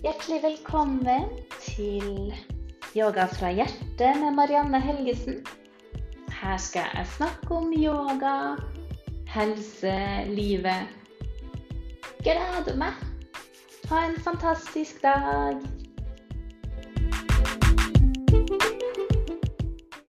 Hjertelig velkommen til Yoga fra hjertet med Marianne Helgesen. Her skal jeg snakke om yoga, helse, livet. Gleder meg. Ha en fantastisk dag.